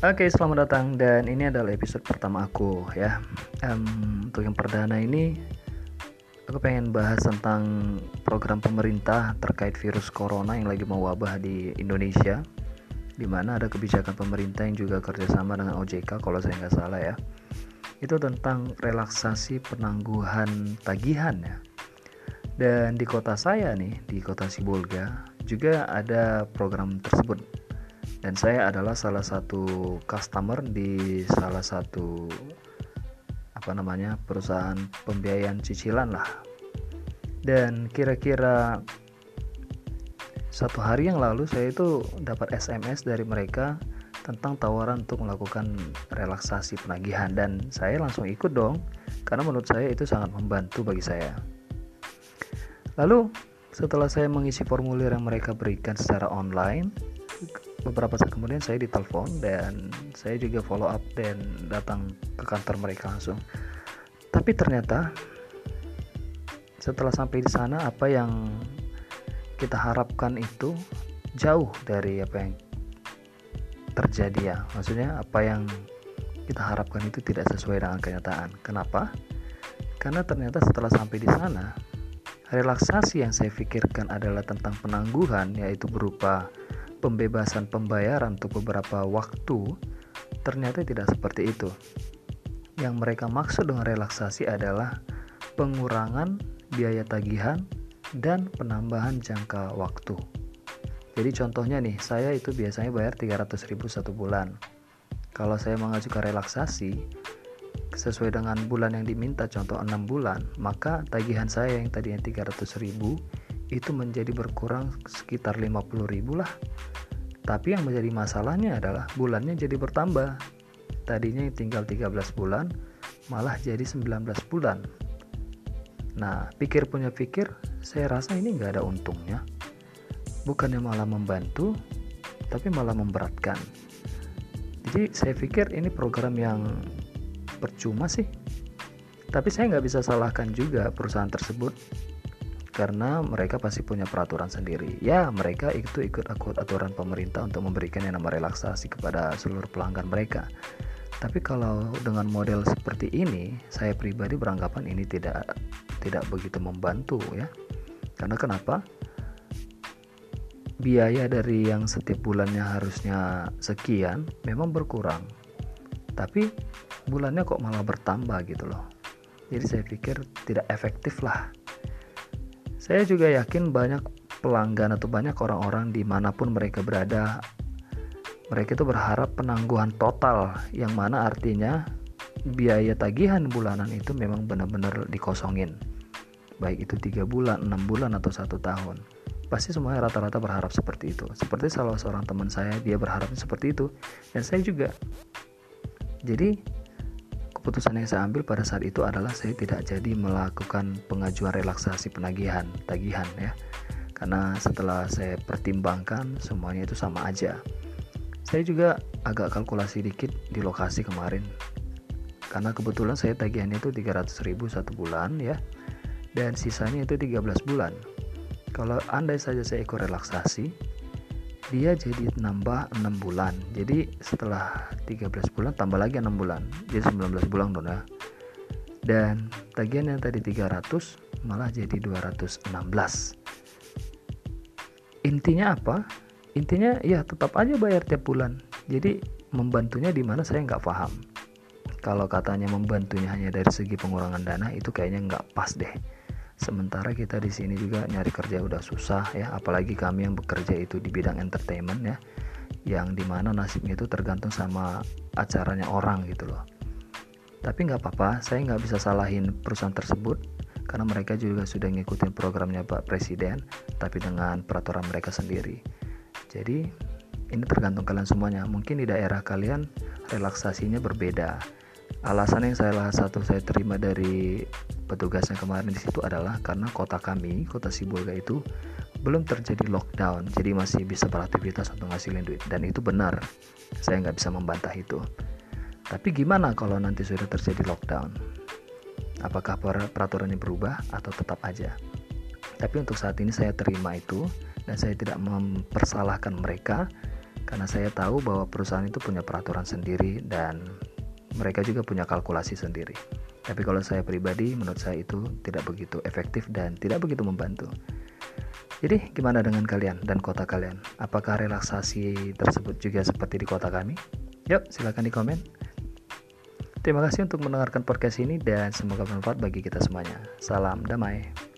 Oke, selamat datang dan ini adalah episode pertama aku ya. Um, untuk yang perdana ini, aku pengen bahas tentang program pemerintah terkait virus corona yang lagi mewabah di Indonesia, di mana ada kebijakan pemerintah yang juga kerjasama dengan OJK kalau saya nggak salah ya. Itu tentang relaksasi penangguhan tagihan ya. Dan di kota saya nih, di kota Sibolga, juga ada program tersebut dan saya adalah salah satu customer di salah satu apa namanya perusahaan pembiayaan cicilan lah. Dan kira-kira satu hari yang lalu saya itu dapat SMS dari mereka tentang tawaran untuk melakukan relaksasi penagihan. Dan saya langsung ikut dong karena menurut saya itu sangat membantu bagi saya. Lalu setelah saya mengisi formulir yang mereka berikan secara online beberapa saat kemudian saya ditelepon dan saya juga follow up dan datang ke kantor mereka langsung. Tapi ternyata setelah sampai di sana apa yang kita harapkan itu jauh dari apa yang terjadi ya. Maksudnya apa yang kita harapkan itu tidak sesuai dengan kenyataan. Kenapa? Karena ternyata setelah sampai di sana relaksasi yang saya pikirkan adalah tentang penangguhan yaitu berupa pembebasan pembayaran untuk beberapa waktu, ternyata tidak seperti itu. Yang mereka maksud dengan relaksasi adalah pengurangan biaya tagihan dan penambahan jangka waktu. Jadi contohnya nih, saya itu biasanya bayar 300 ribu satu bulan. Kalau saya mengajukan relaksasi, sesuai dengan bulan yang diminta, contoh 6 bulan, maka tagihan saya yang tadinya 300 ribu itu menjadi berkurang sekitar 50 ribu lah. Tapi yang menjadi masalahnya adalah bulannya jadi bertambah. Tadinya tinggal 13 bulan malah jadi 19 bulan. Nah pikir punya pikir saya rasa ini nggak ada untungnya. Bukannya malah membantu tapi malah memberatkan. Jadi saya pikir ini program yang percuma sih. Tapi saya nggak bisa salahkan juga perusahaan tersebut karena mereka pasti punya peraturan sendiri. Ya, mereka itu ikut aturan pemerintah untuk memberikan yang nama relaksasi kepada seluruh pelanggan mereka. Tapi kalau dengan model seperti ini, saya pribadi beranggapan ini tidak tidak begitu membantu ya. Karena kenapa? Biaya dari yang setiap bulannya harusnya sekian memang berkurang. Tapi bulannya kok malah bertambah gitu loh. Jadi saya pikir tidak efektif lah saya juga yakin banyak pelanggan atau banyak orang-orang di mana pun mereka berada, mereka itu berharap penangguhan total, yang mana artinya biaya tagihan bulanan itu memang benar-benar dikosongin. Baik itu tiga bulan, enam bulan atau satu tahun. Pasti semuanya rata-rata berharap seperti itu. Seperti salah seorang teman saya, dia berharapnya seperti itu, dan saya juga. Jadi Keputusan yang saya ambil pada saat itu adalah saya tidak jadi melakukan pengajuan relaksasi penagihan, tagihan ya. Karena setelah saya pertimbangkan semuanya itu sama aja. Saya juga agak kalkulasi dikit di lokasi kemarin. Karena kebetulan saya tagihannya itu 300 ribu satu bulan ya. Dan sisanya itu 13 bulan. Kalau andai saja saya ikut relaksasi, dia jadi nambah 6 bulan. Jadi setelah 13 bulan tambah lagi 6 bulan. Jadi 19 bulan dong ya. Dan tagihan yang tadi 300 malah jadi 216 intinya apa? Intinya ya tetap aja bayar tiap bulan. Jadi membantunya di mana saya nggak paham. Kalau katanya membantunya hanya dari segi pengurangan dana itu kayaknya nggak pas deh sementara kita di sini juga nyari kerja udah susah ya apalagi kami yang bekerja itu di bidang entertainment ya yang di mana nasibnya itu tergantung sama acaranya orang gitu loh. Tapi nggak apa-apa saya nggak bisa salahin perusahaan tersebut karena mereka juga sudah ngikutin programnya Pak Presiden tapi dengan peraturan mereka sendiri. Jadi ini tergantung kalian semuanya. Mungkin di daerah kalian relaksasinya berbeda alasan yang saya salah satu saya terima dari petugasnya kemarin di situ adalah karena kota kami, kota Sibolga itu belum terjadi lockdown, jadi masih bisa beraktivitas untuk ngasilin duit dan itu benar. Saya nggak bisa membantah itu. Tapi gimana kalau nanti sudah terjadi lockdown? Apakah peraturannya berubah atau tetap aja? Tapi untuk saat ini saya terima itu dan saya tidak mempersalahkan mereka karena saya tahu bahwa perusahaan itu punya peraturan sendiri dan mereka juga punya kalkulasi sendiri. Tapi kalau saya pribadi, menurut saya itu tidak begitu efektif dan tidak begitu membantu. Jadi, gimana dengan kalian dan kota kalian? Apakah relaksasi tersebut juga seperti di kota kami? Yuk, silahkan di komen. Terima kasih untuk mendengarkan podcast ini dan semoga bermanfaat bagi kita semuanya. Salam damai.